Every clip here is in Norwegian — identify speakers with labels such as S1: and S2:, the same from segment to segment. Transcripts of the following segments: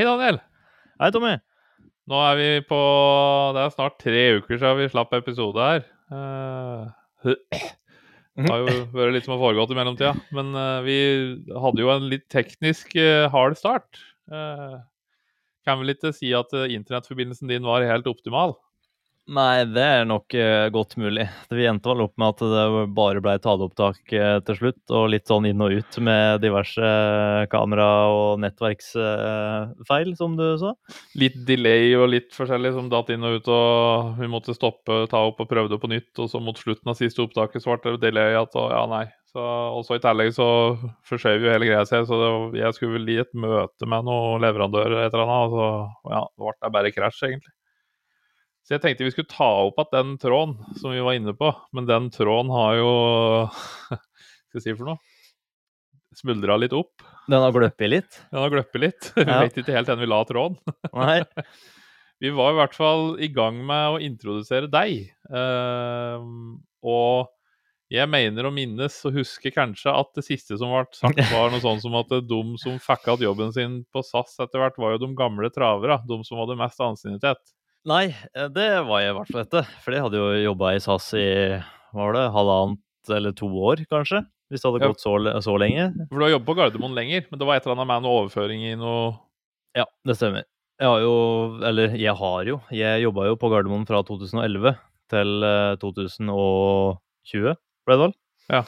S1: Hei, Daniel.
S2: Hei, Tommy.
S1: Nå er vi på Det er snart tre uker siden vi slapp episode her. Eh, det har jo vært litt som har foregått i mellomtida. Men eh, vi hadde jo en litt teknisk eh, hard start. Eh, kan vel ikke si at eh, internettforbindelsen din var helt optimal?
S2: Nei, det er nok uh, godt mulig. Vi endte vel opp med at det bare ble taleopptak uh, til slutt, og litt sånn inn og ut med diverse uh, kamera- og nettverksfeil, som du sa.
S1: Litt delay og litt forskjellig som datt inn og ut, og vi måtte stoppe, ta opp og prøve det på nytt. Og så mot slutten av siste opptaket det delay at og ja, nei. Og så i tillegg så forskjøv jo hele greia seg, så det, jeg skulle vel i et møte med noen leverandører et eller annet, og så ja, det ble bare krasj, egentlig. Så jeg tenkte vi skulle ta opp at den tråden som vi var inne på, men den tråden har jo Hva skal jeg si for noe? Smuldra litt opp.
S2: Den har gløppet litt.
S1: Den har gløppet litt. Vi
S2: Ja.
S1: vet ikke helt hvor vi la tråden.
S2: Nei.
S1: Vi var i hvert fall i gang med å introdusere deg. Ehm, og jeg mener å minnes og huske kanskje at det siste som ble sagt, var noe sånn som at de som fikk igjen jobben sin på SAS etter hvert, var jo de gamle travere. De som hadde mest ansiennitet.
S2: Nei, eh, det var jeg i hvert fall ikke. For jeg hadde jo jobba i SAS i hva var det, halvannet eller to år, kanskje. Hvis det hadde
S1: Ja.
S2: gått så, så lenge.
S1: For du har jobbet på Gardermoen lenger, men det var et eller annet med noe overføring i noe
S2: Ja, det stemmer. Jeg har jo, eller jeg har jo, jeg jobba jo på Gardermoen fra 2011 til eh, 2020, ble det vel?
S1: Ja.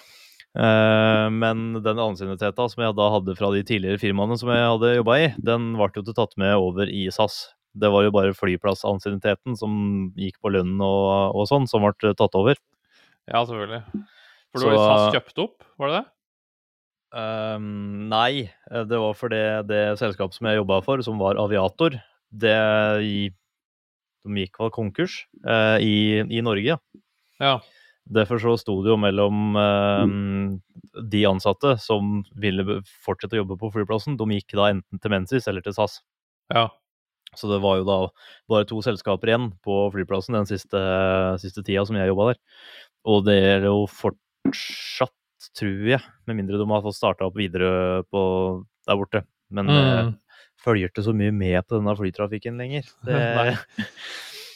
S2: Eh, men den ansienniteten som jeg da hadde fra de tidligere firmaene som jeg hadde jobba i, den ble jo tatt med over i SAS. Det var jo bare flyplassansienniteten som gikk på lønnen og, og sånn, som ble tatt over.
S1: Ja, selvfølgelig. For du var SAS kjøpt opp, var det det?
S2: Um, nei, eh, det var fordi det selskapet som jeg jobba for, som var Aviator, det De gikk vel konkurs uh, i, i Norge, ja. Derfor så sto det jo mellom ehm, de ansatte som ville fortsette å jobbe på flyplassen, de gikk da enten til Mensis eller til SAS.
S1: Ja.
S2: Så det var jo da bare to selskaper igjen på flyplassen den siste, siste tida som jeg jobba der. Og det er jo fortsatt, tror jeg, med mindre de har fått starta opp videre på der borte. Men
S1: mm.
S2: eh, følger ikke så mye med på denne flytrafikken lenger. Det,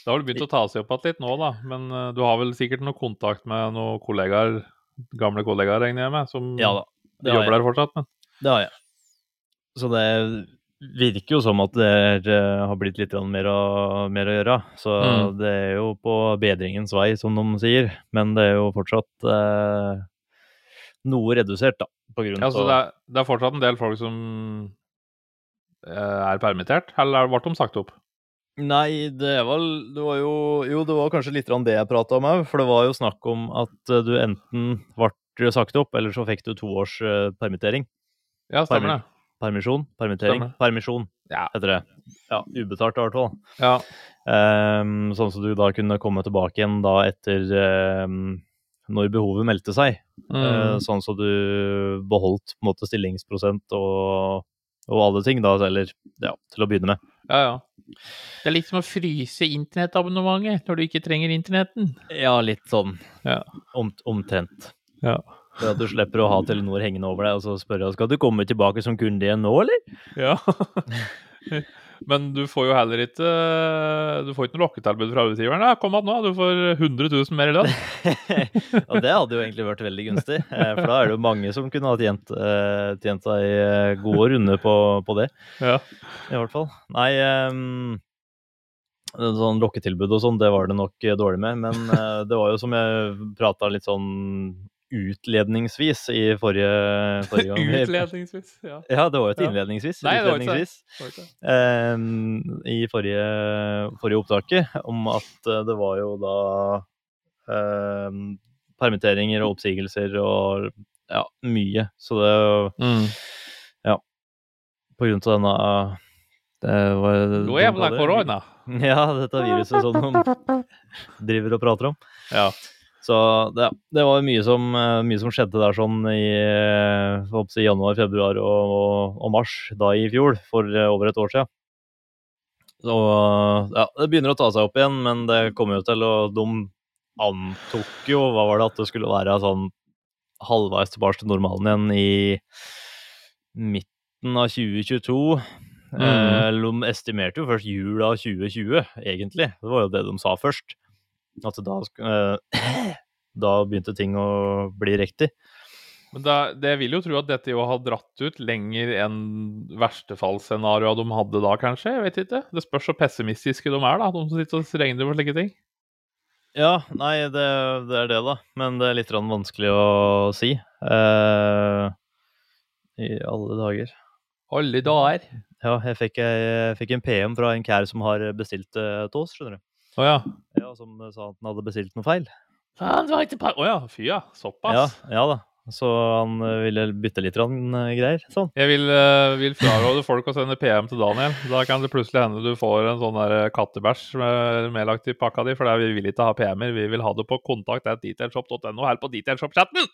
S1: da har du begynt å ta seg opp igjen litt nå, da. Men eh, du har vel sikkert noe kontakt med noen kollegaer, gamle kollegaer, regner jeg med, som
S2: ja da.
S1: Jobber der fortsatt. Men
S2: det har jeg. Så det virker jo som at det er, eh, har blitt litt mer, å, mer å gjøre. Så
S1: Mm.
S2: det er jo på bedringens vei, som de sier. Men det er jo fortsatt eh, noe redusert, da. På grunn
S1: ja, så det, er, det er fortsatt en del folk som eh, er permittert, eller ble de sagt opp?
S2: Nei, det er vel Det var jo Jo, det var kanskje litt det jeg prata om òg, for det var jo snakk om at eh, du enten ble sagt opp, eller så fikk du to års permittering.
S1: Ja, stemmer det.
S2: Permisjon? Permittering?
S1: Stemme.
S2: Permisjon,
S1: Ja.
S2: heter det. Ja, ubetalt i hvert fall.
S1: ja.
S2: Um, sånn som du da kunne komme tilbake igjen da etter um, når behovet meldte seg.
S1: Mm.
S2: Uh, sånn så du beholdt på en måte stillingsprosent og, og alle ting, da, eller ja, til å begynne med.
S1: ja, ja. Det er litt som å fryse internettabonnementet når du ikke trenger internetten.
S2: Ja, litt sånn
S1: Ja.
S2: om, omtrent.
S1: Ja.
S2: For at du slipper å ha Telenor hengende over deg og så spørre skal du komme tilbake som kunde igjen nå, eller?
S1: ja. Men du får jo heller ikke Du får ikke noe lokketilbud fra arbeidsgiveren. Ja, kom igjen nå, du får 100 000 mer i lønn.
S2: og det hadde jo egentlig vært veldig gunstig, eh, for da er det jo mange som kunne ha tjent, eh, tjent seg eh, gode runder på, på det,
S1: Ja.
S2: i hvert fall. Nei, um, sånn lokketilbud og sånn, det var det nok dårlig med, men det var jo som jeg prata litt sånn utledningsvis i forrige, forrige gang.
S1: Utledningsvis. Ja.
S2: Ja, det var jo et innledningsvis.
S1: Nei, det var ikke det.
S2: utledningsvis.
S1: Var ikke det?
S2: Ehm, i forrige, forrige opptaket om at eh, det var jo da ehm, permitteringer og oppsigelser og ja, mye. Så det
S1: Mm.
S2: på grunn av denne det var,
S1: Nå jævla korona.
S2: Ja, dette viruset som de driver og prater om.
S1: Ja.
S2: Så det, det var mye som, eh, mye som skjedde der sånn i, eh, si, januar, februar og, og, og mars da i fjor, for eh, over et år siden. Så ja, det begynner å ta seg opp igjen, men det kommer jo til å De antok jo, hva var det, at det skulle være sånn halvveis tilbake til normalen igjen i midten av 2022. Eh, De estimerte jo først jula 2020, egentlig. Det var jo det de sa først. At da, eh, da begynte ting å bli riktig.
S1: Men da, det vil jo tro at dette jo har dratt ut lenger enn verstefallsscenarioet de hadde da, kanskje. Jeg vet ikke. Det spørs så pessimistiske de er, da, de som sitter og regner på slike ting.
S2: Ja, nei, det, det er det, da. Men det er litt vanskelig å si. Eh, I alle dager.
S1: Alle dager.
S2: Ja, jeg fikk, jeg fikk en PM fra en kær som har bestilt det til oss, skjønner du.
S1: Å ja.
S2: Ja, Som sa at han hadde bestilt noe feil.
S1: Faen, det var ikke par... Å ja, fy ja.
S2: Ja,
S1: Såpass.
S2: ja da. Så han eh, ville bytte litt grann, eh, greier. Sånn.
S1: Jeg vil, uh, vil fraråde folk å sende PM til Daniel. Da kan det plutselig hende du får en sånn der kattebæsj med- medlagt i pakka di, for vi vil ikke ha PM-er. Vi vil ha det på kontakt at detailshop.no her på detailshop-chatten.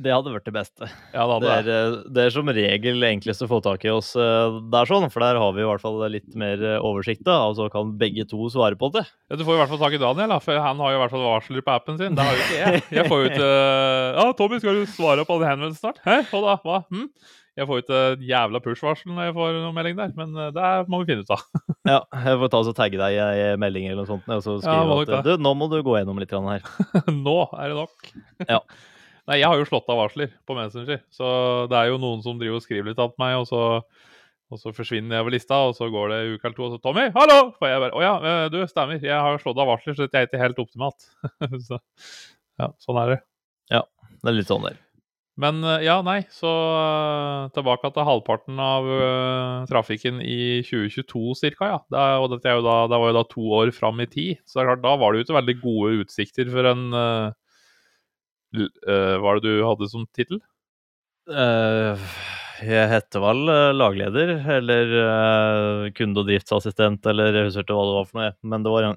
S2: Det hadde vært det beste.
S1: Ja, det
S2: Det er,
S1: det.
S2: eh, det er som regel enklest å få tak i oss eh, der, sånn, for der har vi i hvert fall litt mer eh, oversikt. da, Og så kan begge to svare på det.
S1: Ja, du får i hvert fall tak i Daniel, da, for han har jo i hvert fall varsler på appen sin. Det har jo ikke jeg. Jeg får jo ikke Ja, Tommy, skal du svare på alle henvendelsene snart? Hæ? hva da? Hva? Hm? Jeg får ikke ikke jævla push-varsel når jeg får noen melding der, men det må vi finne ut av.
S2: Ja, Jeg får ta og tagge deg i melding eller noe sånt, og så skrive
S1: ja,
S2: at du, nå må du gå gjennom litt her.
S1: Nå er det nok.
S2: Ja.
S1: Nei, jeg har jo slått av varsler på Messenger, så det er jo noen som driver og skriver litt til meg, og så, og så forsvinner jeg over lista, og så går det en uke eller to, og så 'Tommy, hallo!' For jeg bare 'Å ja, eh, du, stemmer. Jeg har slått av varsler, så dette er ikke helt optimalt'. så, ja, sånn er det.
S2: Ja, Det er litt sånn der.
S1: Men eh, ja, nei, så eh, tilbake til halvparten av uh, trafikken i 2022 cirka, ja. Det, og dette er jo da, det var jo da to år fram i tid, så det er klart, da var det jo ikke veldig gode utsikter for en eh, Hva er det du hadde som tittel?
S2: Uh, jeg heter vel eh, lagleder, eller uh, kunde- og driftsassistent, eller jeg husker ikke hva det var for noe, men det var en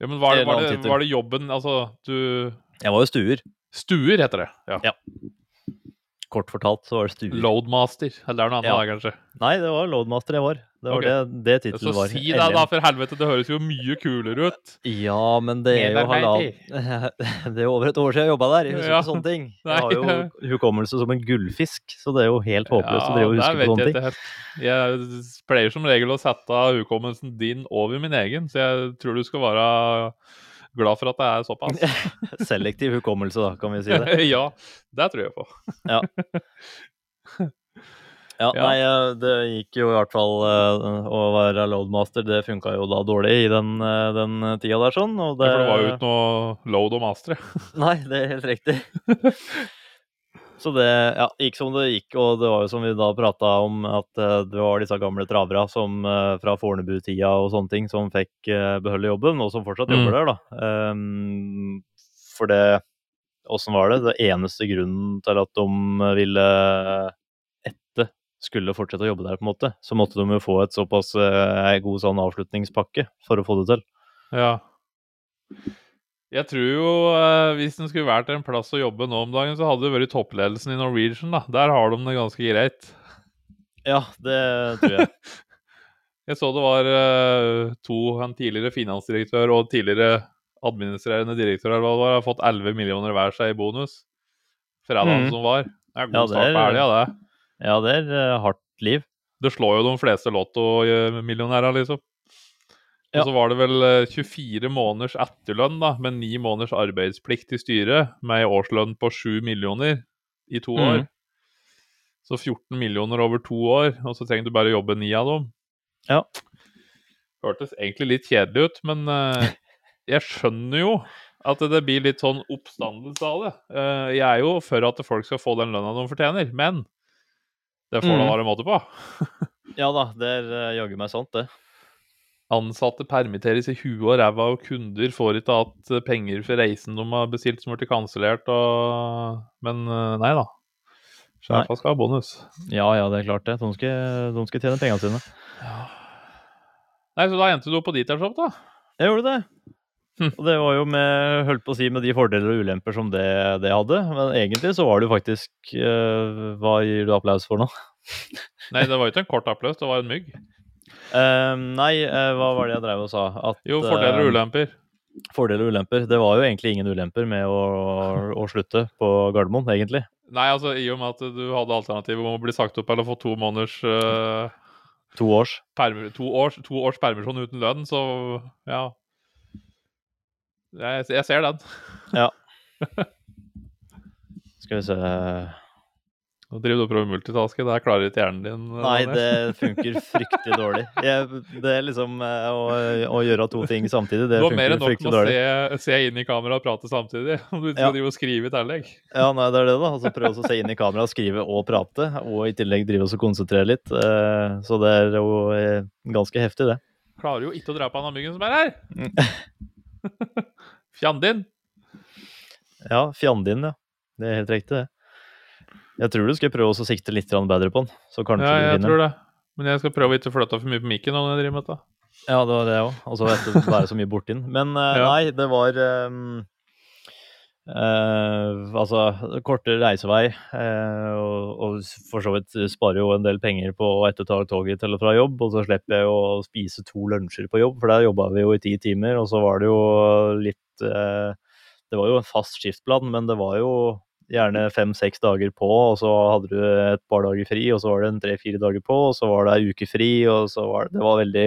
S1: Ja, men var, var, det, var det jobben Altså, du
S2: Jeg var jo stuer.
S1: Stuer heter det. Ja.
S2: Ja. Kort fortalt så var det stuer.
S1: Loadmaster. Eller det er noe annet,
S2: Ja.
S1: kanskje.
S2: Nei, det var loadmaster jeg var. Det var
S1: Ok.
S2: det, det
S1: Så
S2: tittelen var.
S1: si det, da, for helvete. Det høres jo mye kulere ut.
S2: Ja, men det er jo halvannen Det er jo over et år siden jeg jobba der. Jeg husker
S1: Ja.
S2: ikke sånne ting. Jeg har jo hukommelse som en gullfisk, så det er jo helt håpløst å drive og huske på sånne ting.
S1: helt. Jeg pleier som regel å sette hukommelsen din over min egen, så jeg tror du skal være glad for at det er såpass.
S2: Selektiv hukommelse, da, kan vi si det.
S1: ja, det tror jeg på.
S2: Ja,
S1: Ja.
S2: nei, eh, det gikk jo i hvert fall eh, å være loadmaster. Det funka jo da dårlig i den, eh, den tida der, sånn. Og det,
S1: For det var jo ikke noe load og mastere.
S2: Nei, det er helt riktig. Så det ja, gikk som det gikk, og det var jo som vi da prata om, at det var disse gamle travera som fra Fornebu-tida og sånne ting som fikk eh, beholde jobben, og som fortsatt
S1: Mm.
S2: jobber der, da. Um, for det Åssen var det? Det eneste grunnen til at de ville etter skulle fortsette å jobbe der, på en måte, så måtte de jo få et såpass eh, god sånn avslutningspakke for å få det til.
S1: Ja. Jeg tror jo eh, hvis den skulle vært en plass å jobbe nå om dagen, så hadde det vært toppledelsen i Norwegian. da. Der har de det ganske greit.
S2: Ja, det tror jeg.
S1: Jeg så det var eh, to, en tidligere finansdirektør og tidligere administrerende direktør eller hva det var, har fått 11 millioner hver seg i bonus. Fredagen
S2: mm.
S1: som var. Det er god
S2: Ja, det
S1: start på
S2: er-
S1: helga, det.
S2: Ja, det er eh, hardt liv.
S1: Det slår jo de fleste lottomillionærer, liksom.
S2: Ja.
S1: Og så var det vel eh, 24 måneders etterlønn, da, med ni måneders arbeidsplikt i styret, med årslønn på 7 millioner i to
S2: år.
S1: år. Så 14 millioner over to år, og så trenger du bare jobbe ni av dem.
S2: Ja.
S1: Hørtes egentlig litt kjedelig ut, men uh, jeg skjønner jo at det blir litt sånn oppstandelse av det. Uh, jeg er jo for at folk skal få den lønna de fortjener, men det får da
S2: Mhm.
S1: være måte på.
S2: Ja da, det er uh, jaggu meg sant, det.
S1: Ansatte permitteres i huet og ræva, og kunder får ikke hatt penger for reisen de har bestilt som ble kansellert. Og... Men eh, nei da. Sjefa skal ha bonus.
S2: Ja ja, det er klart det. De skal, de skal tjene pengene sine.
S1: Nei, Så da endte du opp på Dietershop, da?
S2: Jeg gjorde det.
S1: Hm.
S2: Og det var jo med, holdt på å si, med de fordeler og ulemper som det, det hadde. Men egentlig så var det jo faktisk uh, Hva gir du applaus for nå?
S1: Nei, det var jo ikke en kort applaus, det var en mygg.
S2: Uh, nei, uh, hva var det jeg drev og sa? At,
S1: Jo, fordeler og
S2: eh,
S1: ulemper.
S2: Fordeler og ulemper. Det var jo egentlig ingen ulemper med å, å slutte på Gardermoen, egentlig.
S1: Nei, altså i og med at du hadde alternativet om å bli sagt opp eller få to måneders
S2: To års.
S1: permer, to, års, to års permisjon uten lønn, så ja. Jeg, jeg ser den. ja.
S2: Skal vi se
S1: Nå driver du og prøver multitaske. Der klarer ikke hjernen din.
S2: Nei, det funker fryktelig dårlig. Jeg, det er liksom eh, å, å gjøre to ting samtidig, det funker fryktelig dårlig.
S1: Du har mer enn nok med å se, se inn i kamera og prate samtidig. Om du ikke skal
S2: Ja.
S1: drive og skrive i tillegg.
S2: Ja, nei, det er det, da. Altså Prøve å se inn i kamera, skrive og prate, og i tillegg drive og konsentrere litt. Eh, Så det er jo eh, ganske heftig, det.
S1: Klarer jo ikke å drepe han av myggen som er her! Fjandin!
S2: Ja, fjandin, ja. Det er helt riktig, det. Jeg tror du skal prøve å sikte litt bedre på den, så kanskje
S1: Ja,
S2: du
S1: jeg tror det. Men jeg skal prøve å ikke flytte for mye på mikken når jeg driver med dette.
S2: Ja, det var det òg. Og så ikke være så mye borti den. Men uh,
S1: Ja.
S2: nei, det var um, uh, Altså, kortere reisevei, uh, og, og for så vidt sparer jo en del penger på å ta toget til og fra jobb, og så slipper jeg å spise to lunsjer på jobb, for der jobba vi jo i ti timer, og så var det jo litt eh, Det var jo en fast skiftplan, men det var jo gjerne fem-seks dager på, og så hadde du et par dager fri, og så var det en tre-fire dager på, og så var det ei uke fri, og så var det Det var veldig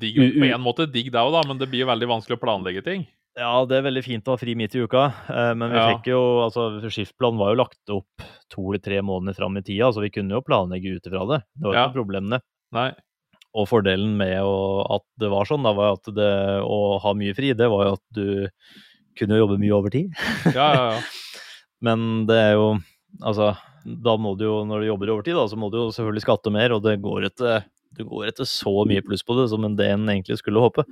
S1: Digg, på en måte digg det òg, da, men det blir jo veldig vanskelig å planlegge ting.
S2: Ja, det er veldig fint å ha fri midt i uka, eh, men vi
S1: Ja.
S2: fikk jo altså Skiftplanen var jo lagt opp to eller tre måneder fram i tida, så vi kunne jo planlegge ut ifra det. Det var
S1: Ja.
S2: ikke problemene.
S1: Nei.
S2: Og fordelen med å, at det var sånn, da var at det å ha mye fri, det var jo at du kunne jobbe mye overtid.
S1: Ja, ja, ja.
S2: Men det er jo Altså, da må du jo, når du jobber overtid, da, så må du jo selvfølgelig skatte mer, og det går etter du går etter så mye pluss på det som en DN egentlig skulle håpe.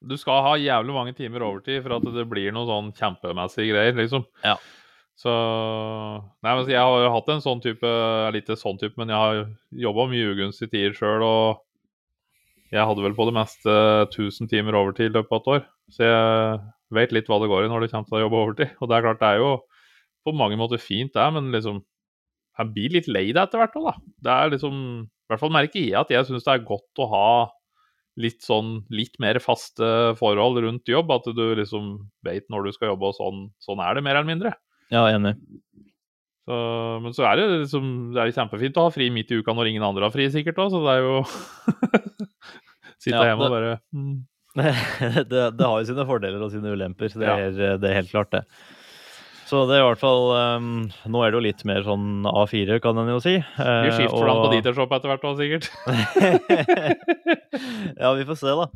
S1: Du skal ha jævlig mange timer overtid for at det blir noe sånn kjempemessige greier, liksom.
S2: Ja.
S1: Så Nei, men jeg har jo hatt en sånn type Eller ikke sånn type, men jeg har jobba mye ugunstige tider sjøl, og jeg hadde vel på det meste 1000 timer overtid i løpet av et år. Så jeg vet litt hva det går i når det kommer til å jobbe overtid. Og det er klart, det er jo på mange måter fint, det, men liksom Jeg blir litt lei det etter hvert òg, da. Det er liksom I hvert fall merker jeg at jeg syns det er godt å ha litt sånn litt mer faste forhold rundt jobb. At du liksom vet når du skal jobbe, og sånn, sånn er det mer eller mindre.
S2: Ja, enig.
S1: Så, men så er det liksom Det er jo kjempefint å ha fri midt i uka når ingen andre har fri, sikkert òg, så det er jo Sitte
S2: Ja,
S1: hjemme og bare mm.
S2: det, det har jo sine fordeler og sine ulemper, det
S1: Ja.
S2: er, det er helt klart det. Så det er i hvert fall um, Nå er det jo litt mer sånn A4, kan en jo si.
S1: Vi
S2: skifter
S1: skift for på
S2: og-
S1: Dietershop etter hvert òg, sikkert.
S2: ja, vi får se, da.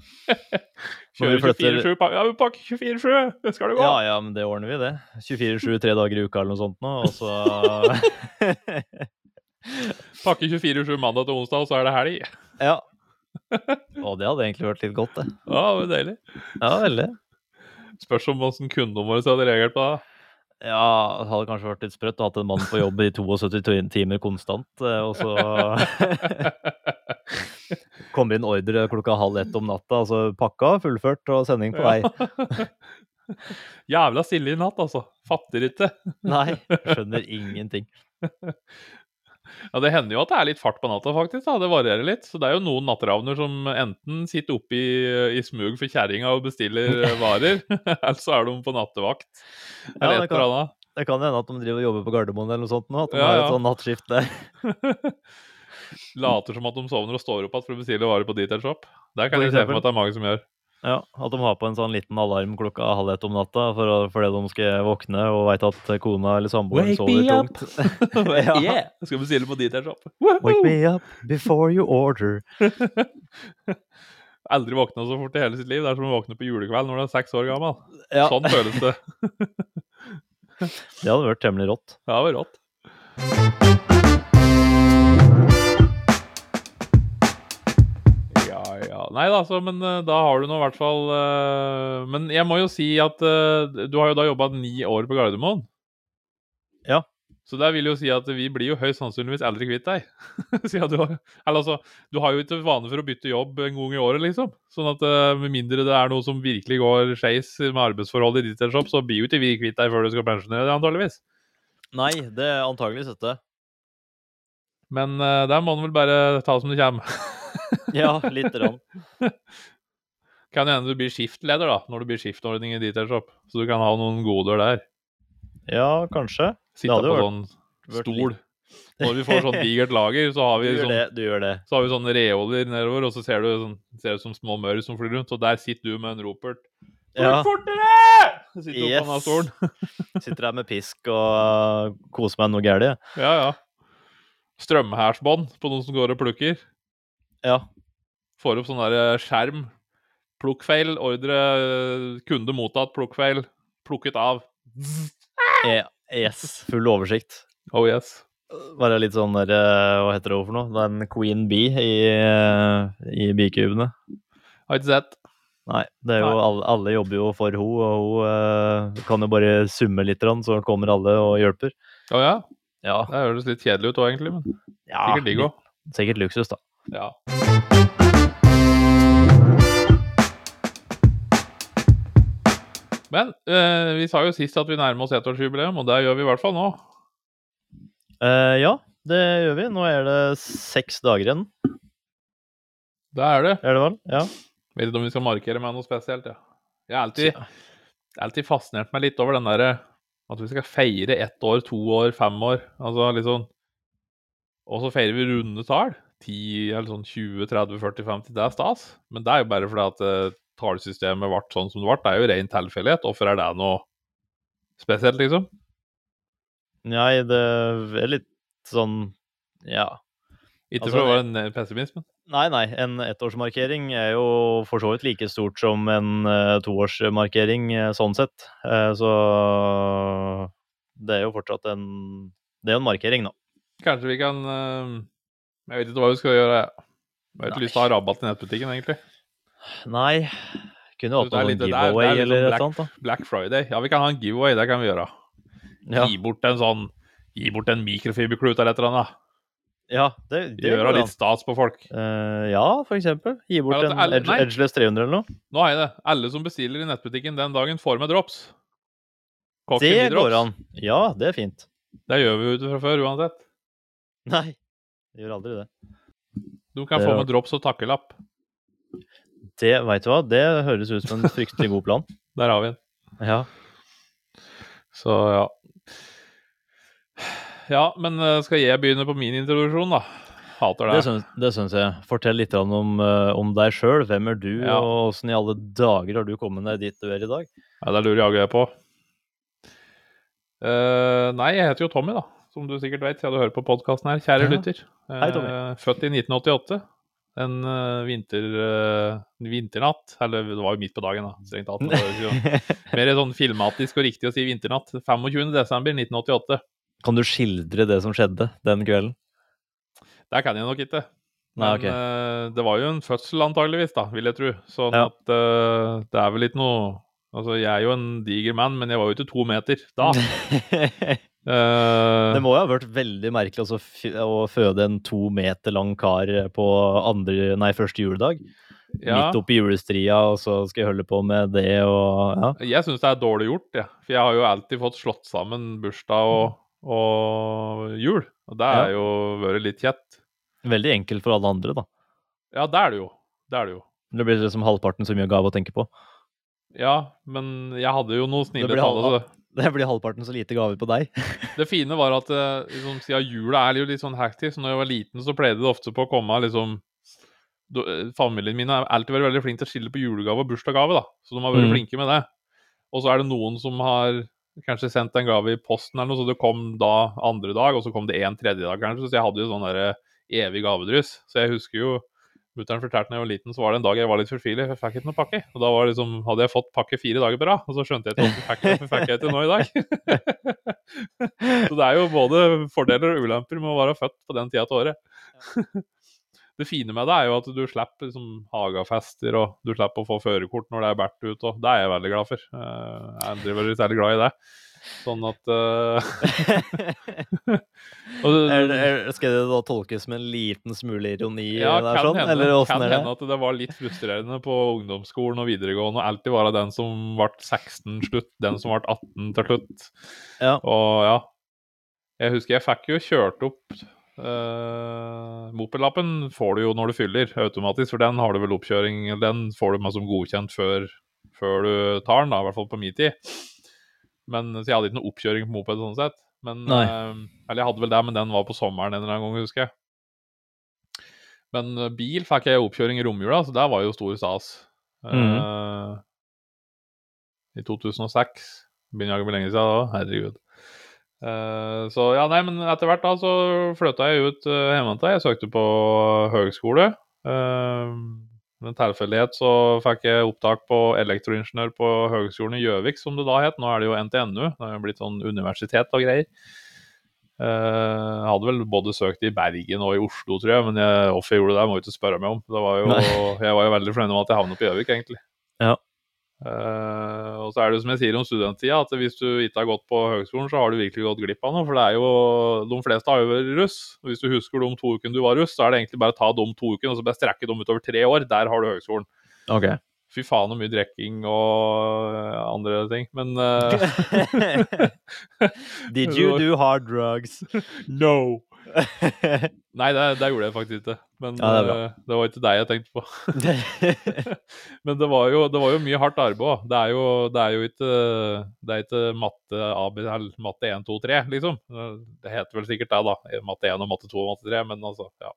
S1: Kjører
S2: flytter
S1: 24-7. pakke. Ja, vi pakker 24-7! Det skal det gå!
S2: Ja, ja, men det ordner vi, det. 24-7, tre dager i uka eller noe sånt nå, og så
S1: Pakker 24-7 mandag til onsdag, og så er det helg.
S2: Ja. Og det hadde egentlig vært litt godt, det.
S1: Ja, det var deilig.
S2: Ja, veldig.
S1: Spørs om åssen kundene våre hadde reagert på det.
S2: Ja, det hadde kanskje vært litt sprøtt å ha hatt en mann på jobb i 72 timer konstant, eh, og så kommer inn ordre klokka halv ett om natta, altså pakka, fullført og sending på vei.
S1: Jævla stille i natt, altså. Fatter ikke.
S2: Nei, skjønner ingenting.
S1: Ja, Det hender jo at det er litt fart på natta, faktisk. da, Det varierer litt. Så det er jo noen natteravner som enten sitter oppe i, i smug for kjerringa og bestiller varer, eller så er de på nattevakt.
S2: Ja,
S1: Eller
S2: det
S1: et
S2: kan-
S1: eller annet.
S2: Det kan hende at de driver og jobber på Gardermoen eller noe sånt nå, at de
S1: Ja,
S2: har
S1: ja.
S2: et sånn nattskift der.
S1: Later som at de sovner og står opp igjen for å bestille varer på Dietershop. Der kan
S2: For
S1: jeg se for meg at det er mange som gjør.
S2: Ja, At de har på en sånn liten alarm klokka halv ett om natta for fordi de skal våkne og veit at kona eller samboeren
S1: Wake
S2: sover tungt. Ja.
S1: yeah! Skal bestille på Dietershop.
S2: Wake me up before you order.
S1: Aldri våkna så fort i hele sitt liv. Det er som å våkne på julekveld når du er seks år gammel.
S2: Ja,
S1: Sånn føles det.
S2: Det hadde vært temmelig rått.
S1: Det hadde vært rått. Nei da, så, men eh, da har du nå i hvert fall uh, Men jeg må jo si at uh, du har jo da jobba ni år på Gardermoen.
S2: Ja.
S1: Så det vil jo si at vi blir jo høyst sannsynligvis aldri kvitt deg. Du, har, eller altså, du har jo ikke vane for å bytte jobb en gang i året, liksom. Sånn at eh, med mindre det er noe som virkelig går skeis med arbeidsforholdet i ditt shop, så blir jo ikke vi kvitt deg før du skal pensjonere deg, antageligvis.
S2: Nei, det er antageligvis dette.
S1: Men uh, der må en vel bare ta som det kommer.
S2: Ja, lite grann.
S1: Kan hende du blir skiftleder da, når du blir skiftordning i detailshop. Så du kan ha noen goder der.
S2: Ja, kanskje.
S1: Sitte på sånn stol. Når vi får sånn digert lager, så har vi sånn
S2: det. du det.
S1: Så har vi sånne reoler nedover, og så ser du sånn, ser ut som små maur som flyr rundt, og der sitter du med en ropert.
S2: Ja.
S1: Fortere! Sitter oppe på
S2: Yes.
S1: stolen.
S2: Sitter der med pisk og koser meg noe gærent.
S1: Ja, ja. Strømhærsbånd på noen som går og plukker.
S2: Ja.
S1: Får opp sånn der eh, skjerm. Plukkfeil, ordre, eh, kunde mottatt, plukkfeil, plukket av.
S2: E- Yes. Full oversikt.
S1: Oh yes.
S2: Bare litt sånn der eh, Hva heter det for noe? Det er en queen bee i, i bikubene.
S1: Har ikke sett.
S2: Nei, det er jo alle, alle jobber jo for henne, og hun uh, kan jo bare summe litt, så kommer alle og hjelper.
S1: Å ja.
S2: Ja,
S1: Det høres litt kjedelig ut òg, egentlig, men
S2: ja
S1: sikkert digg òg.
S2: Sikkert luksus, da.
S1: Ja. Men eh, vi sa jo sist at vi nærmer oss ettårsjubileum, og det gjør vi i hvert fall nå.
S2: Eh, ja, det gjør vi. Nå er det seks dager igjen,
S1: Det er det.
S2: er det vel? Ja.
S1: Vet ikke om vi skal markere med noe spesielt, ja. Jeg har alltid, alltid fascinert meg litt over den derre at vi skal feire ett år, to år, fem år. Altså litt sånn Og så feirer vi runde tall. 10 eller sånn 20, 30, 40, 50. Det er stas. Men det er jo bare fordi at eh, tallsystemet ble sånn som det ble. Det er jo ren tilfeldighet. Hvorfor er det noe spesielt, liksom?
S2: Nei, det er litt sånn Ja.
S1: Ikke
S2: Altså,
S1: for å være en eh, pessimist, men
S2: Nei, nei. En ettårsmarkering er jo for så vidt like stort som en uh, toårsmarkering, eh, sånn sett. Uh, så det er jo fortsatt en Det er jo en markering, da.
S1: kanskje vi kan uh, Jeg vet ikke hva vi skal gjøre. Jeg har ikke lyst til å ha rabatt i nettbutikken, egentlig.
S2: Nei. Kunne jo hatt
S1: noen det er-
S2: giveaway
S1: det er
S2: eller noe
S1: black-
S2: sånt, da.
S1: Black Friday. Ja, vi kan ha en giveaway. Det kan vi gjøre.
S2: Ja,
S1: Gi bort en sånn Gi bort en mikrofiberklut eller et eller annet.
S2: Ja det, det
S1: Gjøre litt stas på folk.
S2: Uh, ja, for eksempel. Gi bort en
S1: alle-
S2: Edge. Edgeless 300 eller noe.
S1: Nå har jeg det. Alle som bestiller i nettbutikken den dagen, får med drops. Kokken
S2: Det
S1: drops.
S2: går an. Ja, det er fint.
S1: Det gjør vi jo ut fra før uansett.
S2: Nei, vi gjør aldri det.
S1: Du kan
S2: Det
S1: få med drops og takkelapp.
S2: Det, veit du hva, det høres ut som en fryktelig god plan.
S1: Der har vi den.
S2: Ja.
S1: Så ja. Ja, men eh, skal jeg begynne på min introduksjon, da? Hater det.
S2: Det syns, det syns jeg. Fortell litt om, eh, om deg sjøl. Hvem er du,
S1: Ja.
S2: og åssen i alle dager har du kommet deg dit du er i dag?
S1: Ja, det lurer jeg på. Uh, nei, jeg heter jo Tommy, da. Som du sikkert vet, siden du hører på podkasten her. Kjære
S2: Ja.
S1: lytter.
S2: Hei, Tommy.
S1: Født i 1988. En vinter, vinternatt. Eller det var jo midt på dagen, da. Strengt tatt. ikke- Mer sånn filmatisk og riktig å si vinternatt. 25. desember 1988.
S2: Kan du skildre det som skjedde den kvelden?
S1: Det kan jeg nok ikke.
S2: Nei,
S1: Men
S2: ok.
S1: eh, det var jo en fødsel antageligvis, da, vil jeg tro. Sånn
S2: Ja.
S1: at uh, det er vel ikke noe Altså, jeg er jo en diger mann, men jeg var jo ikke to meter da.
S2: det
S1: Eh,
S2: må jo ha vært veldig merkelig også å føde en to meter lang kar på andre, nei, første juledag.
S1: ja.
S2: Midt oppi julestria, og så skal jeg holde på med det og ja.
S1: Jeg syns det er dårlig gjort, jeg. For jeg har jo alltid fått slått sammen bursdag og, og jul. Og det
S2: Ja.
S1: er jo vært litt kjett.
S2: Veldig enkelt for alle andre, da.
S1: Ja, det er det jo. Det er det jo.
S2: Det blir liksom halvparten så mye gave å tenke på.
S1: Ja, men jeg hadde jo noe snille
S2: Det
S1: tall. altså.
S2: Det blir halvparten så lite gaver på deg.
S1: Det fine var at eh, liksom, siden jula er jo litt sånn hektisk, så når jeg var liten, så pleide det ofte på å komme liksom eh, Familien min har alltid vært veldig flink til å skille på julegave og bursdagsgave, da. Så de har vært
S2: mm.
S1: flinke med det. Og så er det noen som har kanskje sendt en gave i posten eller noe, så det kom da andre dag, og så kom det en tredje dag, kanskje. Så jeg hadde jo sånn derre evig gavedryss. Så jeg husker jo Mutter'n fortalte da jeg var liten, så var det en dag jeg var litt fortvilet. Jeg fikk ikke noe pakke. Og da var liksom, hadde jeg fått pakke fire dager på rad. Og så skjønte jeg ikke hvorfor fikk jeg, fikk ikke nå i dag. så det er jo både fordeler og ulemper med å være født på den tida av året. Det fine med det er jo at du slipper liksom hagefester og du slipper å få førerkort når det er bært ut, og det er jeg veldig glad for. Eh, Jeg er vært særlig glad i det. Sånn at uh... og
S2: er, det- er, skal det da tolkes som en liten smule ironi
S1: ja,
S2: der,
S1: kan
S2: sånn?
S1: hende,
S2: Eller
S1: kan
S2: det?
S1: hende at det var litt frustrerende på ungdomsskolen og videregående å alltid være den som ble 16 slutt, den som ble 18 til slutt.
S2: Ja.
S1: Og ja, jeg husker jeg fikk jo kjørt opp uh, Mopedlappen får du jo når du fyller automatisk, for den har du vel oppkjøring Den får du med som godkjent før, før du tar den, da, i hvert fall på min tid. Men Så jeg hadde ikke noe oppkjøring på moped sånn sett. Men, eh, eller jeg hadde vel det, men den var på sommeren en eller annen gang, husker jeg. Men eh, bil fikk jeg oppkjøring i romjula, så der var jo stor stas. Eh, I 2006. Begynner å bli lenge siden da, herregud. Eh, så ja, nei, men etter hvert da så flytta jeg ut uh, hjemmefra. Jeg søkte på høgskole. Uh, med en tilfeldighet så fikk jeg opptak på elektroingeniør på Høgskolen i Gjøvik, som det da het. Nå er det jo NTNU. Det jo blitt sånn universitet og greier. Eh, Jeg hadde vel både søkt i Bergen og i Oslo, tror jeg, men jeg, hvorfor jeg gjorde det, må du ikke spørre meg om. Det var jo, jeg var jo veldig fornøyd med at jeg havnet på Gjøvik, egentlig.
S2: Ja.
S1: Eh, og så er det jo som jeg sier om studenttida, at hvis du ikke har gått på høgskolen, så har du virkelig gått glipp av noe. For det er jo De fleste har jo vært russ. Og hvis du husker de to ukene du var russ, så er det egentlig bare å ta de to ukene og så bare strekke dem utover tre år. Der har du høgskolen.
S2: Okay.
S1: Fy faen så mye drikking og eh, andre ting. Men uh...
S2: Did you do hard drugs?
S1: No! Nei, det, det gjorde jeg faktisk ikke. Men
S2: Ja, det
S1: eh, det var ikke deg jeg tenkte på. Men det var jo, det var jo mye hardt arbeid. Det, er jo- det er jo ikke Det er ikke matte, AB, matte 1, 2, 3, liksom. Det heter vel sikkert det, da. Matte 1 og matte 2 og matte 3, men altså, ja.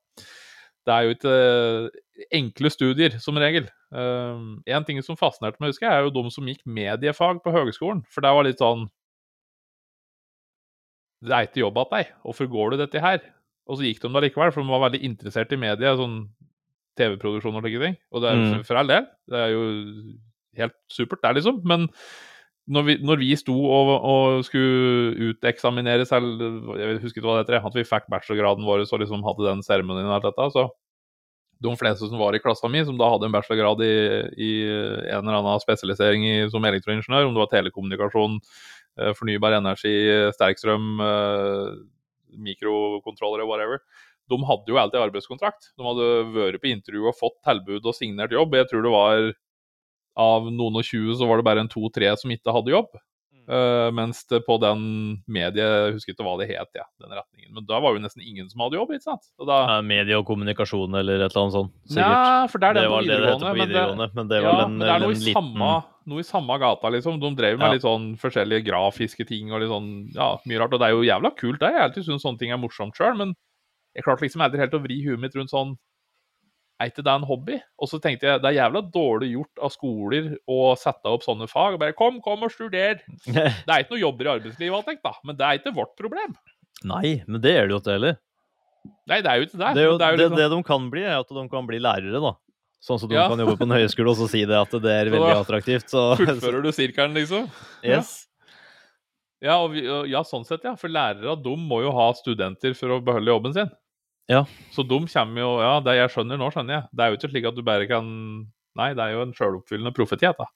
S1: Det er jo ikke eh, enkle studier, som regel. Um, en ting som fascinerte meg, husker jeg, er jo de som gikk mediefag på høgskolen. For det var litt sånn Det er ikke jobb at deg. Hvorfor går du dette her? Og så gikk de da likevel, for de var veldig interessert i media, sånn TV-produksjon og slike ting. Og det er
S2: Mm.
S1: for, all del. Det er jo helt supert, det, liksom. Men når vi, når vi sto og, og skulle uteksaminere selv Jeg husker ikke hva det heter, at vi fikk bachelorgraden vår og liksom hadde den seremonien og alt dette, så de fleste som var i klassa mi, som da hadde en bachelorgrad i, i en eller annen spesialisering i, som elektroingeniør, om det var telekommunikasjon, eh, fornybar energi, sterkstrøm, eh, mikrokontrollere, whatever, de hadde jo alltid arbeidskontrakt. De hadde vært på intervju og fått tilbud og signert jobb. Jeg tror det var av noen og tjue så var det bare en to-tre som ikke hadde jobb. Eh, mens det på den mediet, jeg husker ikke hva det het, ja, den retningen. Men da var jo nesten ingen som hadde jobb, ikke sant? Da,
S2: Ja, Medie og kommunikasjon eller et eller annet sånt. Sikkert.
S1: Nja, for det er
S2: det
S1: den på
S2: videregående. det det
S1: videregående. men det-
S2: men det var
S1: ja,
S2: en,
S1: men det er noe i,
S2: liten
S1: samme, noe i samme gata, liksom. De drev med
S2: Ja.
S1: litt sånn forskjellige grafiske ting og litt sånn, ja, mye rart. Og det er jo jævla kult, det. Jeg alltid syntes sånne ting er morsomt sjøl, men jeg klarte liksom aldri helt å vri huet mitt rundt sånn Er ikke det en hobby? Og så tenkte jeg det er jævla dårlig gjort av skoler å sette opp sånne fag. og bare Kom, kom og studer! Det er ikke noe jobber i arbeidslivet, tenkt, da. Men det er ikke vårt problem.
S2: Nei, men det er det jo ikke heller.
S1: Nei, det er jo ikke det.
S2: Det, er jo,
S1: det jo liksom,
S2: det de kan bli, er at de kan bli lærere, da. Sånn som de
S1: Ja.
S2: kan jobbe på en høyskole og så si det at det er veldig
S1: da
S2: attraktivt. Så,
S1: Fullfører du sirkelen, liksom?
S2: yes.
S1: Ja, vi, og- ja, sånn sett, ja. For lærere de må jo ha studenter for å beholde jobben sin.
S2: Ja.
S1: Så de kommer jo Ja, det jeg skjønner nå, skjønner jeg. Det er jo ikke slik at du bare kan Nei, det er jo en sjøloppfyllende profeti, da.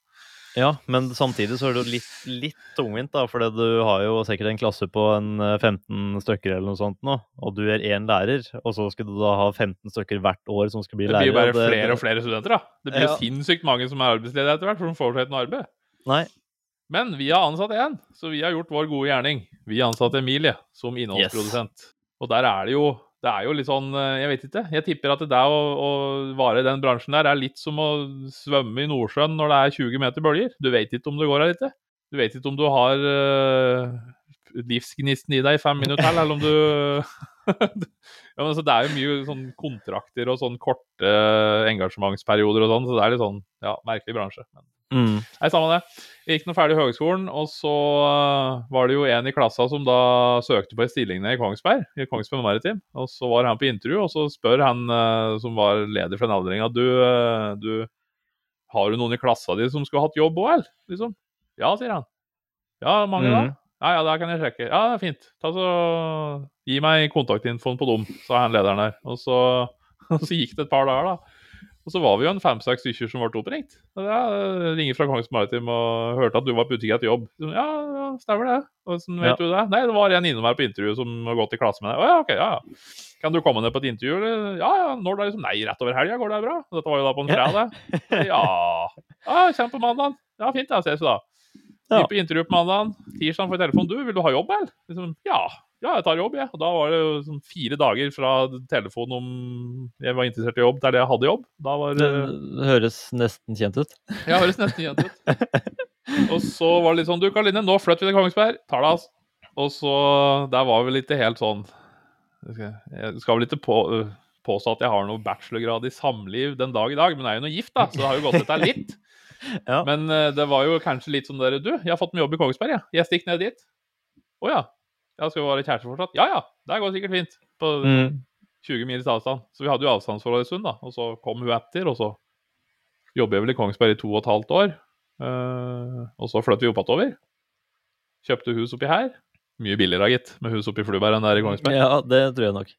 S2: Ja, men samtidig så er det jo litt, litt tungvint, da. For du har jo sikkert en klasse på en eh, 15 stykker eller noe sånt nå, og du er én lærer, og så skal du da ha 15 stykker hvert år som skal bli
S1: Det blir jo bare
S2: og
S1: flere og flere studenter, da. Det blir jo
S2: Ja.
S1: sinnssykt mange som er arbeidsledige etter hvert, for de får seg ikke noe arbeid.
S2: Nei.
S1: Men vi har ansatt én, så vi har gjort vår gode gjerning. Vi har ansatt Emilie som innholdsprodusent. Og der er det jo det er jo litt sånn eh, Jeg vet ikke. Jeg tipper at det å, å vare i den bransjen der er litt som å svømme i Nordsjøen når det er 20 meter bølger. Du vet ikke om det går her ikke. Du vet ikke om du har uh, livsgnisten i deg i fem minutter, eller om du ja, men altså, Det er jo mye sånn kontrakter og sånn korte engasjementsperioder og sånn, så det er litt sånn ja, merkelig bransje. Men
S2: Mm.
S1: Nei, samme det. Jeg gikk nå ferdig høgskolen, og så øh, var det jo en i klassa som da søkte på en stilling nede i Kongsberg, i Kongsberg Maritim. Og så var han på intervju, og så spør han øh, som var leder for den avdelinga, du, øh, du Har du noen i klassa di som skulle hatt jobb òg, eller? Liksom. Ja, sier han. Ja, mange da? Ja, ja, det kan jeg sjekke. Ja, det er fint. Ta så Gi meg kontaktinfoen på dem, sa han lederen der. Og så, og så gikk det et par dager, da. Og så var vi jo en fem-seks stykker som ble oppringt. Og da ringer fra Kongs Maritim og hørte at du var på utkikk etter jobb. Så, Ja, ja, stemmer det. Og så, vet
S2: Ja.
S1: du det? Nei, det var en innom her på intervju som har gått i klasse med deg. Å ja, ok, ja, ja. Kan du komme ned på et intervju, eller? Ja, ja. Når da? Liksom? Nei, rett over helga går det bra. Dette var jo da på en fredag. Ja. ja Kjem på mandag. Ja, fint, da. Ses vi da.
S2: Ja.
S1: Inn på intervju på mandag. Tirsdag får jeg telefon. Du, vil du ha jobb, eller? Liksom, ja. Ja, jeg tar jobb, jeg. Og da var det jo sånn fire dager fra telefon om jeg var interessert i jobb, til jeg hadde jobb. Da var
S2: Det
S1: det
S2: høres nesten kjent ut.
S1: Ja, høres nesten kjent ut. Og så var det litt sånn Du, Karoline, nå flytter vi til Kongsberg. Tar det, altså. Og så Der var vel ikke helt sånn Jeg skal, vel ikke på, øh, påstå at jeg har noe bachelorgrad i samliv den dag i dag, men jeg er jo noe gift, da, så det har jo gått etter litt.
S2: Ja.
S1: Men øh, det var jo kanskje litt sånn der Du, jeg har fått meg jobb i Kongsberg, jeg. Jeg stikker ned dit. Å ja. Ja, skal vi være kjærester fortsatt? Ja ja, det går sikkert fint. På
S2: Mm.
S1: 20 mils avstand. Så vi hadde jo avstandsforhold en stund, da. Og så kom hun etter, og så jobber jeg vel i Kongsberg i to og et halvt år. Uh, og så flyttet vi opp igjen. Kjøpte hus oppi her. Mye billigere, gitt, med hus oppi Fluberg enn der i Kongsberg.
S2: Ja, det tror jeg nok.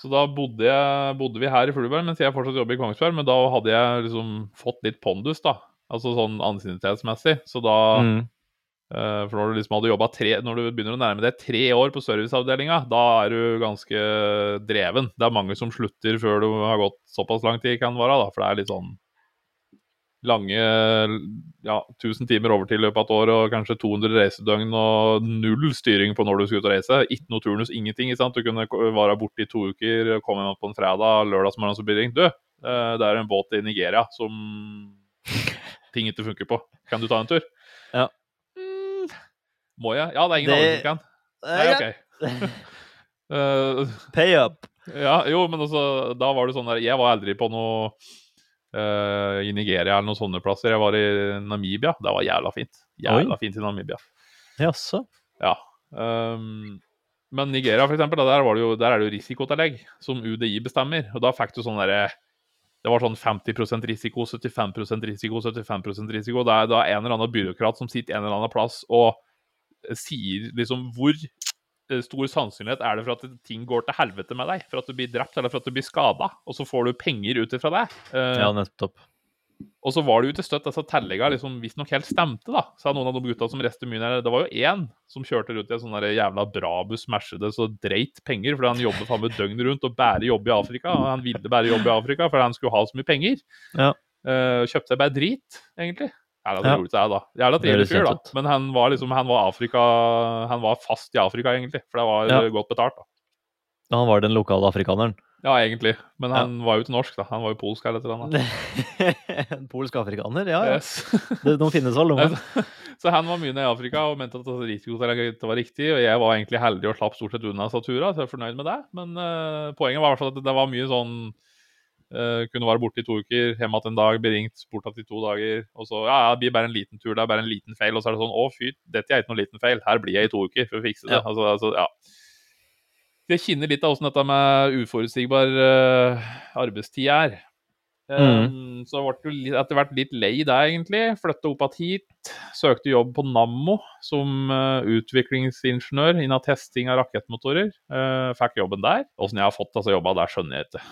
S1: Så da bodde, jeg, bodde vi her i Fluberg mens jeg fortsatt jobber i Kongsberg, men da hadde jeg liksom fått litt pondus, da. Altså sånn ansiennitetsmessig. Så da
S2: Mm.
S1: Eh, For når du liksom hadde jobba tre Når du begynner å nærme deg tre år på serviceavdelinga, da er du ganske dreven. Det er mange som slutter før du har gått såpass lang tid, kan være, da. For det er litt sånn lange ja, 1000 timer overtid i løpet av et år og kanskje 200 reisedøgn og null styring på når du skal ut og reise. Ikke noe turnus, ingenting. sant? Du kunne være borte i to uker, komme hjem på en fredag, lørdagsmorgen så blir det ringt. Du, eh, det er en båt i Nigeria som ting ikke funker på. Kan du ta en tur?
S2: Ja.
S1: Må jeg? Ja, det er ingen
S2: Det-
S1: andre som kan. Nei, ok. Eh,
S2: Pay up.
S1: ja, jo, men altså, da var det sånn der Jeg var aldri på noe uh, i Nigeria eller noen sånne plasser. Jeg var i Namibia. Det var jævla fint. Jævla fint i Namibia.
S2: Jaså.
S1: Ja. Um, men Nigeria, for eksempel, der, var det jo, der er det jo risikotillegg som UDI bestemmer. Og da fikk du sånn derre Det var sånn 50% risiko, 75% risiko, 75% risiko. Det er da en eller annen byråkrat som sitter en eller annen plass og eh, sier liksom hvor eh, stor sannsynlighet er det for at ting går til helvete med deg? For at du blir drept eller for at du blir skada? Og så får du penger ut ifra det. Eh,
S2: Ja, nettopp.
S1: og så var det jo til støtt disse tellegga liksom visstnok helt stemte, da, sa noen av de gutta som reiste mye nær. Det var jo én som kjørte rundt i en sånn jævla Brabus Mercedes og dreit penger, fordi han jobbet faen meg døgnet rundt og bare jobbe i Afrika. Og han ville bare jobbe i Afrika fordi han skulle ha så mye penger.
S2: Ja.
S1: Uh, kjøpte bare drit, egentlig.
S2: Ja.
S1: det til det, da. Jævla trivelig fyr, da. Men han var liksom Han var Afrika Han var fast i Afrika, egentlig. For det var
S2: Ja.
S1: godt betalt, da.
S2: Han var den lokale afrikaneren.
S1: Ja, egentlig. Men han var jo ikke norsk, da. Han var jo polsk eller
S2: en polsk afrikaner? Ja, ja.
S1: Yes.
S2: Det, de finnes vel, de.
S1: Så han var mye nede i Afrika og mente at det var riktig. Og jeg var egentlig heldig og slapp stort sett unna Satura, så jeg er fornøyd med det. Men uh, poenget var i hvert fall at det var mye sånn eh, Kunne være borte i to uker, hjemme igjen en dag, bli ringt bort igjen i to dager. Og så ja, ja, det blir bare en liten tur, det er bare en liten feil. Og så er det sånn å fy, dette er ikke noen liten feil, her blir jeg i to uker for å fikse det.
S2: Ja.
S1: Altså, altså, ja. Jeg kjenner litt av åssen dette med uforutsigbar uh, arbeidstid er. Um, så jeg ble etter hvert litt lei der egentlig. Flytta opp igjen hit. Søkte jobb på Nammo som eh, utviklingsingeniør innen testing av rakettmotorer. Eh, fikk jobben der. Åssen jeg har fått altså, jobba der, skjønner jeg ikke.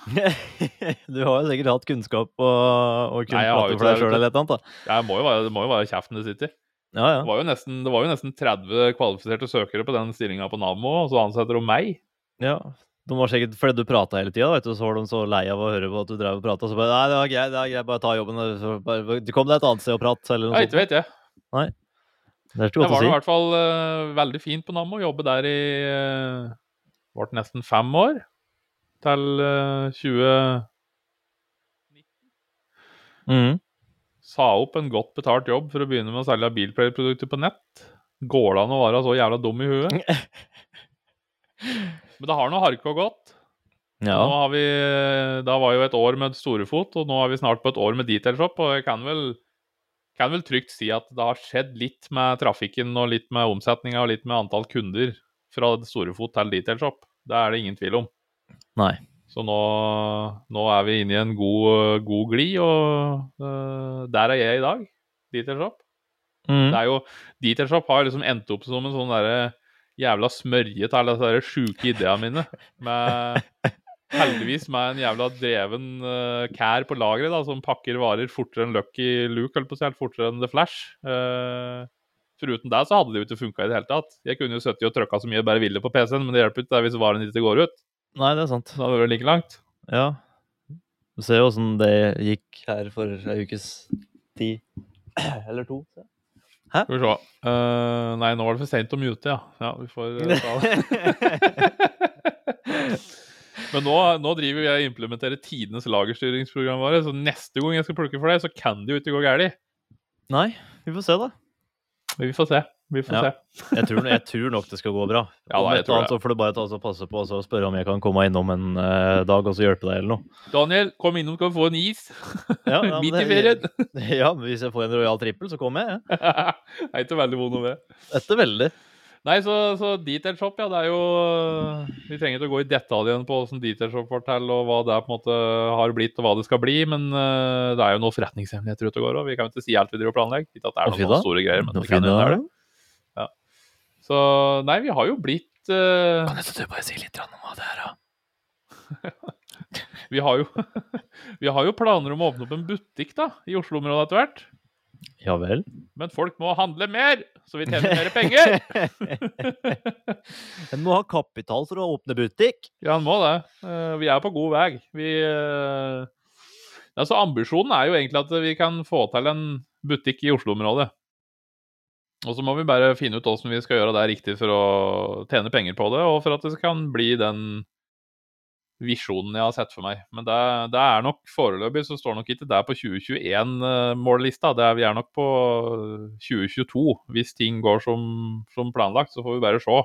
S2: Du har jo sikkert hatt kunnskap og, og kunnskap
S1: Nei,
S2: for deg sjøl eller et eller annet.
S1: Jeg må jo være, det må jo være kjeften det sitter.
S2: Ja, ja.
S1: Det var jo nesten, det var jo nesten 30 kvalifiserte søkere på den stillinga på Nammo, og så ansetter de meg.
S2: ja. De var sikkert fordi du prata hele tida, så var de så lei av å høre på at du drev og prata. Så bare Nei, det var greit, det var greit, bare ta jobben. bare, du kom deg et annet sted og prat, eller noe
S1: Ja, ikke vet jeg.
S2: Det ikke
S1: Det
S2: godt
S1: var i
S2: si.
S1: hvert fall uh, veldig fint på Nammo. Jobbe der i uh, Ble nesten fem år. Til eh, 20
S2: Mhm.
S1: Sa opp en godt betalt jobb for å begynne med å selge bilpleieprodukter på nett. Går det an å være så jævla dum i huet? Men det har nå harka godt. Nå har vi, da var jo et år med Storefot, og nå er vi snart på et år med Detailshop. Og jeg kan vel, kan vel trygt si at det har skjedd litt med trafikken og litt med omsetninga og litt med antall kunder fra Storefot til Detailshop. Det er det ingen tvil om.
S2: Nei.
S1: Så nå, nå er vi inne i en god, god glid, og uh, der er jeg i dag. Detailshop.
S2: Mm.
S1: Det er jo, Detailshop har liksom endt opp som en sånn derre jævla smørje til alle disse der sjuke ideene mine. Med, heldigvis med en jævla dreven uh, kær på lageret da, som pakker varer fortere enn Lucky Luke, holdt på å si, fortere enn The Flash. Uh, foruten det så hadde det jo ikke funka i det hele tatt. Jeg kunne jo sittet og trykka så mye jeg bare ville på PC-en, men det hjelper ikke hvis varen ikke går ut.
S2: Nei, det er sant.
S1: Da hadde det vært like langt.
S2: Ja. Du ser jo åssen det gikk her for ei ukes tid. Eller to. så.
S1: Skal vi se. Uh, nei, nå var det for seint å mute, ja. Ja, vi får eh, ta det. Men nå, nå driver vi og implementerer tidenes lagerstyringsprogram våre, så neste gang jeg skal plukke for deg, så kan det jo ikke gå galt.
S2: Nei, vi får se, da.
S1: Men vi får se. Vi får
S2: Ja.
S1: se.
S2: Jeg tror, jeg tror nok det skal gå bra.
S1: Ja, da, jeg tror
S2: annet så får du bare ta og passe på og så spørre om jeg kan komme innom en uh, dag og så hjelpe deg eller noe.
S1: Daniel, kom innom, kan få en is.
S2: Ja, ja,
S1: Midt i ferien.
S2: Ja, men hvis jeg får en Royal Trippel, så kommer jeg. Ja.
S1: jeg. Er ikke veldig vond å det.
S2: Etter veldig.
S1: Nei, så, så Detail Shop, ja, det er jo Vi trenger ikke å gå i detaljen på hvordan Detail Shop forteller og hva det er på en måte har blitt og hva det skal bli, men uh, det er jo noen forretningshemmeligheter ute og går, og vi kan jo ikke si alt vi driver og planlegger. Ikke at det er noen,
S2: noen
S1: store greier, men det kan
S2: jo
S1: være det er det. Så nei, vi har jo blitt uh...
S2: Kan du bare si litt om hva det er, da?
S1: vi, har jo, vi har jo planer om å åpne opp en butikk da, i Oslo-området etter hvert.
S2: Ja vel?
S1: Men folk må handle mer, så vi tjener mer penger.
S2: En må ha kapital for å åpne butikk.
S1: Ja, en må det. Eh, vi er på god vei. Vi eh, Altså, ambisjonen er jo egentlig at vi kan få til en butikk i Oslo-området. Og så må vi bare finne ut hvordan vi skal gjøre det riktig for å tjene penger på det, og for at det kan bli den visjonen jeg har sett for meg. Men det, det er nok foreløpig så står nok ikke det på 2021-mållista. Det er, vi er nok på 2022. Hvis ting går som, som planlagt, så får vi bare se.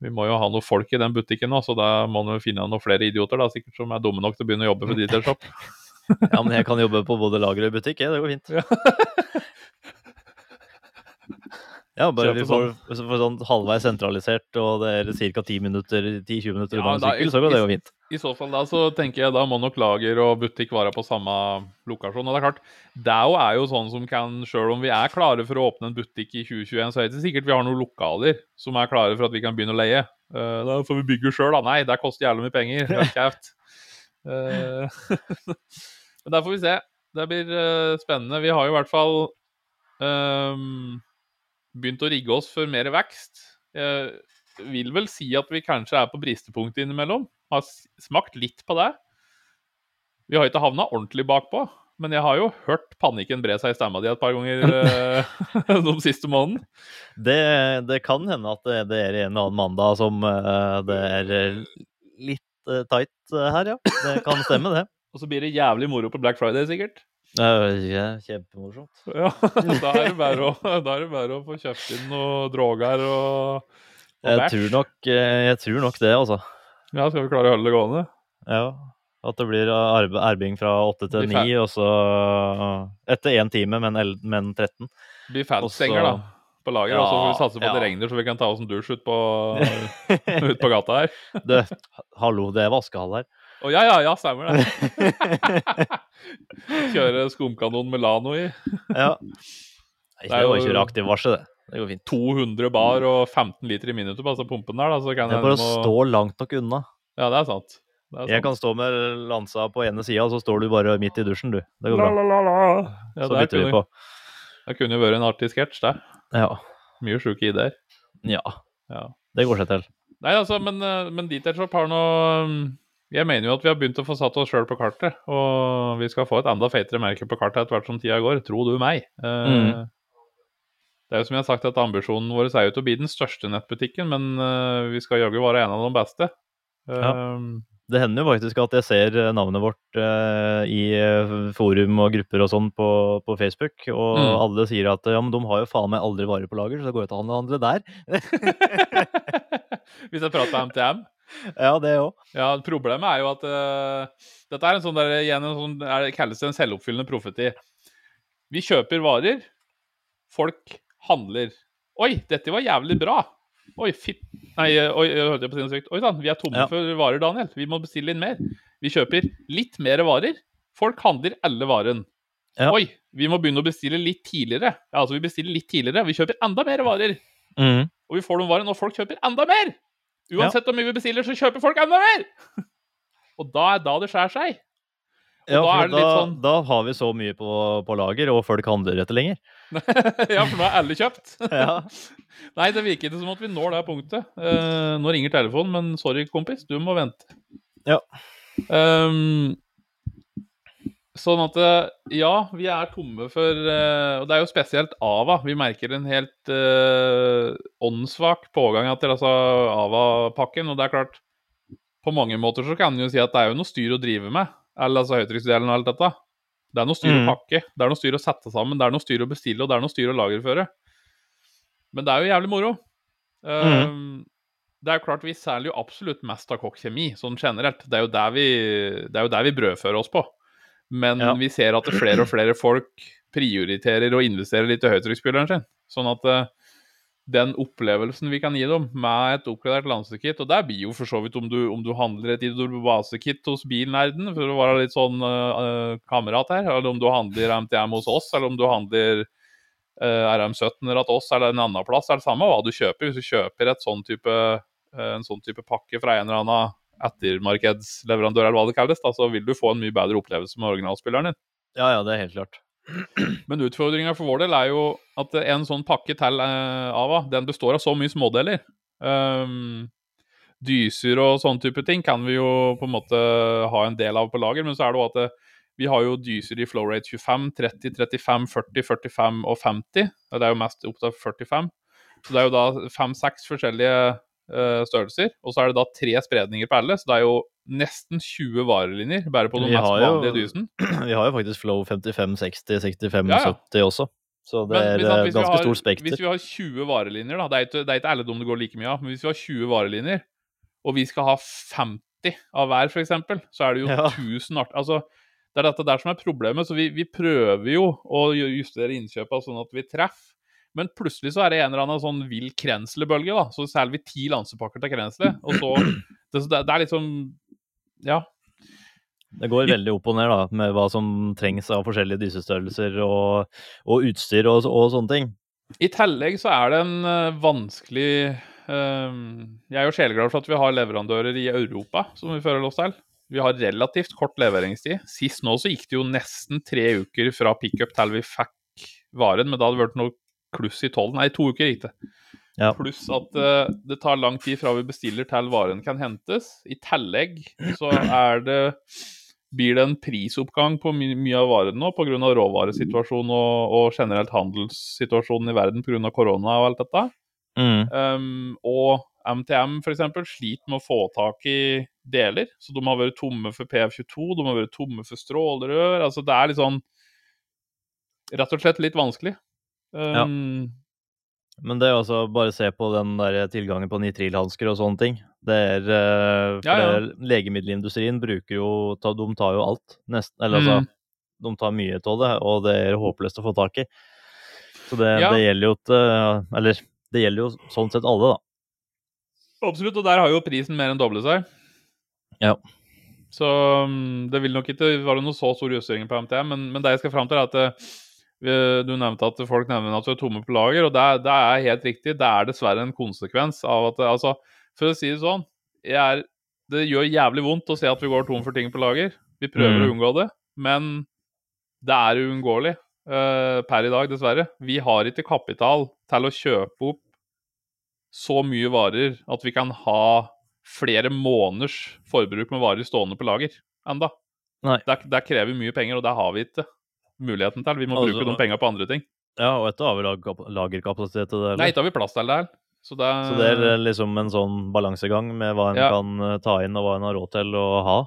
S1: Vi må jo ha noen folk i den butikken nå, så da må vi finne noen flere idioter da, sikkert som er dumme nok til å begynne å jobbe for Detail Shop.
S2: Ja, men jeg kan jobbe på både lager og butikk, jeg. Det går fint.
S1: Ja.
S2: Ja, bare vi får, får sånn halvveis sentralisert, og det er ca. 10 minutter, 10-20 minutter
S1: Ja,
S2: en
S1: da-
S2: sykkel, så går det jo fint.
S1: I så fall da, så tenker jeg da må nok lager og butikk være på samme lokasjon. Og det er klart, DAO er jo- sånn som kan, sjøl om vi er klare for å åpne en butikk i 2021, så er det ikke sikkert vi har noen lokaler som er klare for at vi kan begynne å leie. Uh, da får vi bygge sjøl, da. Nei, det koster jævlig mye penger. Er kjeft. Eh, Men der får vi se. Det blir uh, spennende. Vi har jo i hvert fall ehm, begynt å rigge oss for mer vekst. Jeg vil vel si at vi kanskje er på bristepunktet innimellom. Har smakt litt på det. Vi har ikke havna ordentlig bakpå, men jeg har jo hørt panikken bre seg i stemma di et par ganger eh, de siste månedene.
S2: Det, det kan hende at det, er en eller annen mandag som eh, det er eh, litt tight her, ja. Det kan stemme, det.
S1: Og så blir det jævlig moro på Black Friday, sikkert.
S2: Ja, kjempemorsomt.
S1: Ja, Da er det bare å, er det bare å få kjøpt inn noe droger og, og
S2: Jeg tror nok, eh, jeg tror nok det, altså.
S1: Ja, skal vi klare å holde det gående?
S2: Ja. At det blir erbing arbeiding fra åtte til
S1: Blir fer-
S2: ni, og så Etter én time, men, men 13.
S1: Det blir fanstenger, da. På lager, og så får vi satse på at det regner, så vi kan ta oss en dusj ut på, ut på gata her.
S2: Du, hallo, det er vaskehall her.
S1: Å ja, ja, ja, stemmer det. Kjøre skumkanon med Lano i.
S2: ja.
S1: Det er
S2: var
S1: jo-
S2: ikke aktiv varsel, det. Det går fint.
S1: 200 bar og 15 liter i minuttet på altså pumpen der, da, så kan
S2: Det er bare å
S1: må-
S2: stå langt nok unna.
S1: Ja, det er sant. Det er sant.
S2: Jeg kan stå med lansa på ene sida, så står du bare midt i dusjen, du. Det går bra.
S1: la, la, la. Ja,
S2: Så bytter vi på.
S1: det kunne jo vært en artig sketsj, det.
S2: Ja.
S1: Mye sjuke ideer.
S2: ja.
S1: Ja.
S2: Det går seg til.
S1: Nei, altså, men, eh, men Detail Shop har noe mm, Jeg mener jo at vi har begynt å få satt oss sjøl på kartet. Og vi skal få et enda feitere merke på kartet etter hvert som tida går. Tro du meg. Eh,
S2: Mm.
S1: Det er jo som jeg har sagt, at ambisjonen vår er jo til å bli den største nettbutikken, men eh, vi skal jaggu være en av de beste.
S2: Ja.
S1: Eh,
S2: Det hender jo faktisk at jeg ser navnet vårt eh, i forum og grupper og sånn på, på Facebook, og
S1: Mm.
S2: alle sier at ja, men de har jo faen meg aldri varer på lager, så det går jo til å handle der.
S1: Hvis jeg prater MTM.
S2: Ja, det òg.
S1: Ja, Problemet er jo at uh, dette er en sånn der, igjen en sånn, er, kalles det en selvoppfyllende profeti. Vi kjøper varer, folk handler. Oi, dette var jævlig bra. Oi, fitt Nei, oi, oi, jeg på sin. Oi sann, vi er tomme
S2: Ja.
S1: for varer, Daniel. Vi må bestille inn mer. Vi kjøper litt mer varer. Folk handler alle varen.
S2: Ja.
S1: Oi, vi må begynne å bestille litt tidligere. Ja, altså, vi bestiller litt tidligere. Vi kjøper enda mer varer.
S2: Mm.
S1: Og vi får de varene, og folk kjøper enda mer! Uansett hvor mye vi bestiller, så kjøper folk enda mer! og da er da det skjærer seg. Og
S2: Ja,
S1: da
S2: for
S1: litt
S2: da,
S1: sånn-
S2: da har vi så mye på, på lager, og folk handler etter lenger.
S1: ja, for nå er alle kjøpt.
S2: Ja.
S1: Nei, det virker ikke som at vi når det punktet. Uh, nå ringer telefonen, men sorry, kompis, du må vente.
S2: Ja.
S1: Ehm, sånn at eh, ja, vi er tomme for eh, Og det er jo spesielt Ava. Vi merker en helt uh, åndssvak pågang etter altså Ava-pakken. Og det er klart, på mange måter så kan en jo si at det er jo noe styr å drive med. Eller altså høytrykksdelen og alt dette. Det er noe styr å
S2: Mhm.
S1: pakke, det er noe styr å sette sammen, det er noe styr å bestille, og det er noe styr å lagerføre. Men det er jo jævlig moro. Uh, Det er jo klart Vi selger jo absolutt mest av kokk-kjemi, sånn generelt. Det er jo der vi, det er jo der vi brødfører oss på. Men
S2: Ja.
S1: vi ser at flere og flere folk prioriterer og investerer litt i høytrykksspilleren sin. Sånn at eh, den opplevelsen vi kan gi dem med et oppgradert landslagskit Og det blir jo for så vidt om du, om du handler et Idol-basekit hos Bilnerden, for å være litt sånn eh, kamerat her, eller om du handler MTM hos oss, eller om du handler uh, RM17 hos oss eller en annen plass, er det samme hva du kjøper. Hvis du kjøper sånn type, uh, en sånn type pakke fra en eller annen ettermarkedsleverandør, eller hva det kalles, da, så vil du få en mye bedre opplevelse med originalspilleren din.
S2: Ja, ja, det er helt klart.
S1: Men utfordringa for vår del er jo at en sånn pakke til eh, Ava, den består av så mye smådeler. Um, dyser og sånne type ting kan vi jo på en måte ha en del av på lager, men så er det jo at det, vi har jo dyser i flow rate 25, 30, 35, 40, 45 og 50. Det er jo mest opp til 45. Så det er jo da fem-seks forskjellige eh, størrelser. Og så er det da tre spredninger på alle, så det er jo nesten 20 varelinjer bare på
S2: Vi
S1: mest vanlige dysen.
S2: Vi har jo faktisk Flow 55, 60, 65,
S1: Ja, ja.
S2: 70 også. Så det er
S1: at-
S2: eh, ganske
S1: har-
S2: stor spekter.
S1: Hvis vi har 20 varelinjer, da, det er ikke, det er ikke alle det går like mye av, men hvis vi har 20 varelinjer, og vi skal ha 50 av hver, f.eks., så er det jo
S2: Ja.
S1: 1000 art... Altså, det er dette der som er problemet. Så vi, vi prøver jo å justere innkjøpene sånn at vi treffer. Men plutselig så er det en eller annen sånn vill krenslerbølge, da. Så selger vi ti lansepakker til krensle, og så Det, det, er liksom Ja.
S2: Det går veldig opp og ned da, med hva som trengs av forskjellige dysestørrelser og, og utstyr og, og sånne ting.
S1: I tillegg så er det en eh, vanskelig eh, Jeg er jo sjeleglad for at vi har leverandører i Europa som vi fører oss til. Vi har relativt kort leveringstid. Sist nå så gikk det jo nesten tre uker fra pickup til vi fikk varen, men da hadde det vært noe kluss i tollen. Nei, to uker gikk det.
S2: Ja.
S1: Pluss at uh, det tar lang tid fra vi bestiller til varen kan hentes. I tillegg så er det blir det en prisoppgang på my mye av varene nå pga. råvaresituasjonen og, og generelt handelssituasjonen i verden pga. korona og alt dette.
S2: Mm.
S1: Um, og MTM for eksempel, sliter med å få tak i deler. Så de har vært tomme for PF22, de har vært tomme for strålerør. Altså det er litt sånn Rett og slett litt vanskelig. Um,
S2: Men det er altså bare se på den der tilgangen på nitrilhansker og sånne ting. Det er, uh,
S1: Ja, ja.
S2: Legemiddelindustrien bruker jo ta- De tar jo alt. Nesten, eller altså
S1: Mm.
S2: De tar mye av det, og det er håpløst å få tak i. Så det,
S1: Ja.
S2: det gjelder jo ikke Eller det gjelder jo sånn sett alle, da.
S1: Absolutt, og der har jo prisen mer enn doblet seg.
S2: Ja.
S1: Så um, det vil nok ikke være noe så stor justering på MTM, men, men det jeg skal fram til, er at eh, du nevnte at folk nevner at vi er tomme på lager, og det, er- det er helt riktig. Det er dessverre en konsekvens av at Altså, for å si det sånn, er, det gjør jævlig vondt å se at vi går tom for ting på lager. Vi prøver
S2: Mm.
S1: å unngå det, men det er uunngåelig uh, per i dag, dessverre. Vi har ikke kapital til å kjøpe opp så mye varer at vi kan ha flere måneders forbruk med varer stående på lager enda. Det, det krever mye penger, og det har vi ikke muligheten til. Vi må
S2: Altså-
S1: bruke de pengene på andre ting.
S2: Ja, og etter har vi lag- lagerkapasitet til det. eller?
S1: Nei, ikke har vi plass til det. Så det,
S2: Så det er liksom en sånn balansegang med hva en
S1: Ja.
S2: kan eh, ta inn, og hva en har råd til å ha.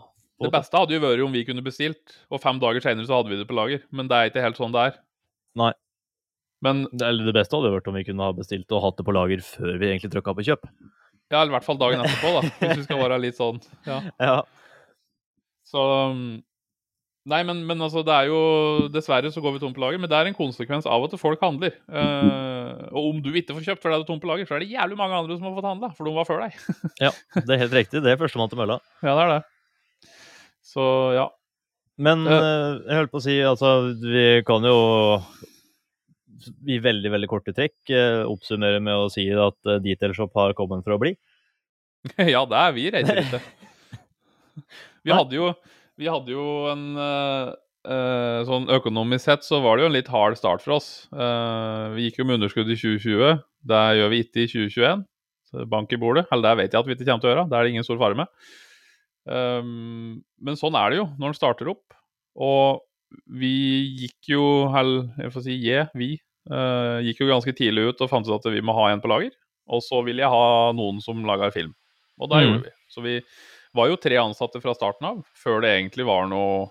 S1: det beste hadde jo vært om vi kunne bestilt, og fem dager senere så hadde vi det på lager. Men det er ikke helt sånn det er.
S2: Nei.
S1: Men
S2: Det, eller det beste hadde vært om vi kunne ha bestilt og hatt det på lager før vi egentlig trykka på kjøp.
S1: ja, eller i hvert fall dagen etterpå, da. Hvis vi skal være litt sånn. Ja.
S2: Ja.
S1: Så um, Nei, men, men altså, det er jo Dessverre så går vi tom på lager, men det er en konsekvens av at folk handler. Uh, og om du ikke får kjøpt fordi du er tom på lager, så er det jævlig mange andre som har fått handla, for de var før deg.
S2: ja, Det er helt riktig. Det er førstemann til mølla.
S1: Ja, det er det. Så ja.
S2: Men eh, jeg holdt på å si, altså Vi kan jo i veldig veldig korte trekk oppsummere med å si at uh, Detail har kommet for å bli.
S1: ja, det er vi reiser ikke. Vi hadde jo, vi hadde jo en eh, Sånn økonomisk sett så var det jo en litt hard start for oss. Uh, vi gikk jo med underskudd i 2020. Det gjør vi ikke i 2021. Så bank i bordet. Eller det vet jeg at vi ikke kommer til å gjøre. Det er det ingen stor fare med. Um, men sånn er det jo når en starter opp. Og vi gikk jo Eller Jeg får si je, vi. Uh, gikk jo ganske tidlig ut og fant ut at vi må ha en på lager. Og så ville jeg ha noen som lager film. Og da
S2: Mm.
S1: gjorde vi. Så vi var jo tre ansatte fra starten av, før det egentlig var noe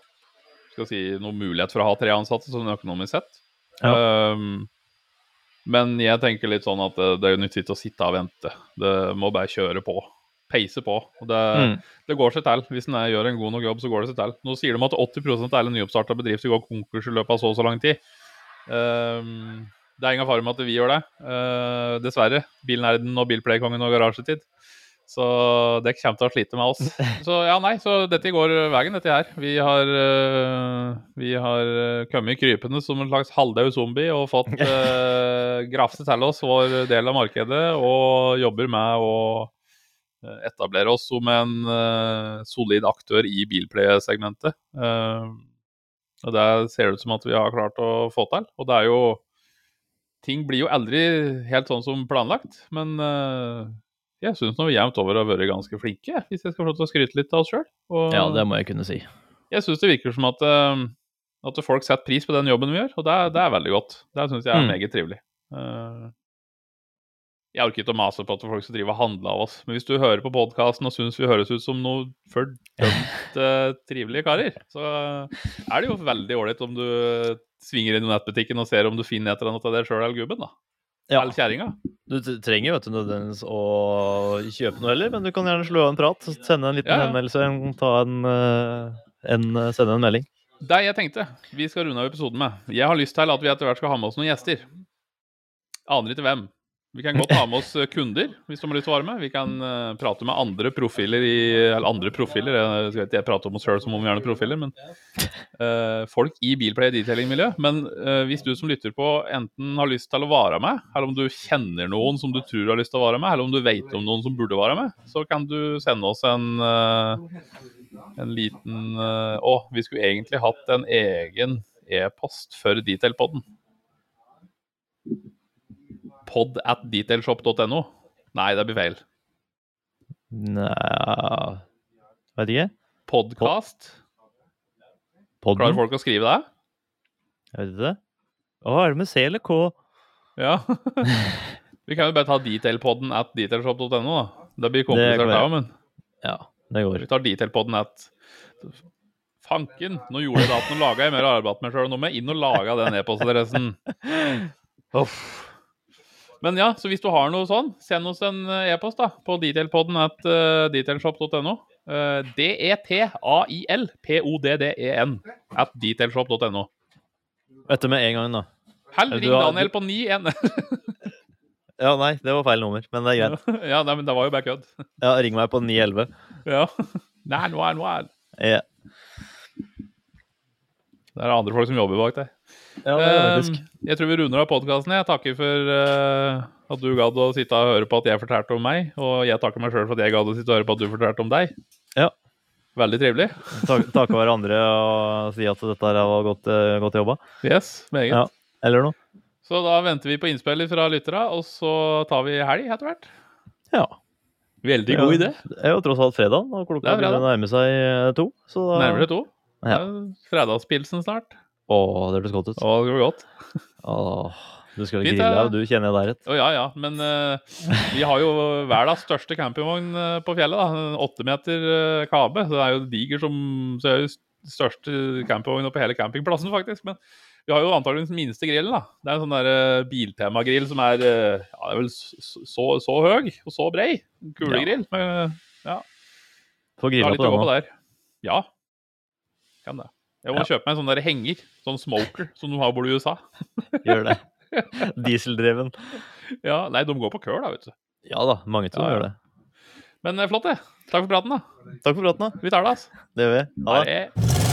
S1: skal si, noe mulighet for å ha tre ansatte sånn økonomisk sett. Um, Men jeg tenker litt sånn at det, det er jo nyttig å sitte og vente. Det må bare kjøre på. Peise på. Og det,
S2: Mm.
S1: det går seg til. Hvis en gjør en god nok jobb, så går det seg til. Nå sier de at 80 av alle nyoppstarta bedrifter går konkurs i løpet av så og så lang tid. Um, det er ingen fare med at vi gjør det, Uh, dessverre. Bilnerden og bilplaykongen og garasjetid. Så det kommer til å slite med oss. Så ja, nei, så dette går veien, dette her. Vi har, uh, vi har eh, kommet krypende som en slags halvdau zombie og fått uh, grafse til oss vår del av markedet og jobber med å etablere oss som en uh, solid aktør i bilplay-segmentet. Eh, og det ser det ut som at vi har klart å få til. Og det er jo Ting blir jo aldri helt sånn som planlagt, men eh, jeg syns vi jevnt over har vært ganske flinke, hvis jeg skal få lov til å skryte litt av oss sjøl.
S2: Ja, det må jeg kunne si.
S1: Jeg syns det virker som at, eh, at folk setter pris på den jobben vi gjør, og det, det er veldig godt. Det syns jeg er
S2: Mm.
S1: meget trivelig. Eh, jeg orker ikke å mase på at folk skal drive og handle av oss, men hvis du hører på podkasten og syns vi høres ut som noe fordømt eh, trivelige karer, så er det jo veldig ålreit om du svinger inn i nettbutikken og ser om du finner et eller annet av det sjøl eller gubben, da.
S2: Ja.
S1: Eller kjerringa.
S2: Du trenger jo ikke nødvendigvis å kjøpe noe heller, men du kan gjerne slå av en prat, sende en liten
S1: Ja, ja.
S2: henvendelse, ta en, eh, en, eh, sende en melding.
S1: Det jeg tenkte vi skal runde av episoden med. Jeg har lyst til at vi etter hvert skal ha med oss noen gjester. Aner ikke hvem. Vi kan godt ha med oss eh, kunder hvis de har lyst til å være med. Vi kan uh, prate med andre profiler i Eller andre profiler, jeg skal jeg prater om oss sjøl som om vi er noen profiler, men uh, folk i bilplay detailing-miljø. Men uh, hvis du som lytter på enten har lyst til å være med, eller om du kjenner noen som du tror har lyst til å være med, eller om du vet om noen som burde være med, så kan du sende oss en en liten Å, vi skulle egentlig hatt en egen e-post for detailpodden. Pod at detailshop.no. Nei, det blir feil.
S2: Nei Vet ikke.
S1: Podkast. Klarer folk å skrive det?
S2: Jeg vet ikke. Å, er det med C eller K?
S1: Ja. vi kan jo bare ta detailpodden at detailshop.no, da. Det blir komplisert, det òg, men
S2: Ja, det går.
S1: vi tar detailpodden at Fanken! Nå gjorde jeg det at nå laga jeg mer arbeid med sjøl. Nå må jeg inn og lage den e-postadressen. Uff. Men ja, så hvis du har noe sånn, send oss en eh, e-post da, på detailpodden at uh, detailshop.no. Uh, D-E-T-A-I-L-P-O-D-D-E-N at detailshop.no.
S2: Etter med en gang, da.
S1: Hell,
S2: Du
S1: ring Daniel på 91.
S2: Ja, nei, det var feil nummer, men det er greit.
S1: ja, nei, men det var jo bare kødd.
S2: Ja, ring meg på 911.
S1: Ja. Nei, nå er nå er
S2: Ja,
S1: Det er andre folk som jobber bak der.
S2: Ja.
S1: Um, jeg tror vi runder av podkasten. Jeg takker for uh, at du gadd å sitte og høre på at jeg fortalte om meg. Og jeg takker meg sjøl for at jeg gadd å sitte og høre på at du fortalte om deg.
S2: Ja.
S1: Veldig trivelig.
S2: Tak, takke hverandre og si at dette her var godt, eh, godt jobba.
S1: Yes, meget.
S2: Ja. Eller noe.
S1: Så da venter vi på innspill fra lytterne, og så tar vi helg etter hvert.
S2: Ja.
S1: Veldig
S2: Ja.
S1: god idé.
S2: Det er jo tross alt fredag, og klokka
S1: er
S2: begynner å nærme seg eh, to. Så da
S1: Nærmer det to.
S2: Ja.
S1: Fredagspilsen snart.
S2: Å, det hørtes godt ut.
S1: Å, det går godt.
S2: Åh, du skal grille,
S1: ja.
S2: du kjenner jeg deg rett.
S1: Å ja, ja. Men uh, vi har jo verdens største campingvogn eh, på fjellet. da. En Åtte meter uh, kabe. Så det er jo diger som Så det er jo største campingvogna på hele campingplassen, faktisk. Men vi har jo antakeligvis den minste grillen. da. Det er en sånn der biltemagrill som er eh, ja, det er vel så, så, så høy og så brei. Kulegrill. Ja.
S2: Får
S1: ja. Får
S2: grilla på den nå.
S1: Ja. Kan det. Jeg må
S2: Ja.
S1: kjøpe meg en sånn der henger. Sånn smoker som de har borte i USA.
S2: Gjør det. Dieseldreven.
S1: Ja, Nei, de går på køl, da, vet du.
S2: Ja da, mange tror
S1: Ja,
S2: gjør det.
S1: Men eh, flott, det. Takk for praten, da.
S2: Takk for praten, da.
S1: Vi tar det, altså.
S2: Det gjør vi.
S1: Ha det.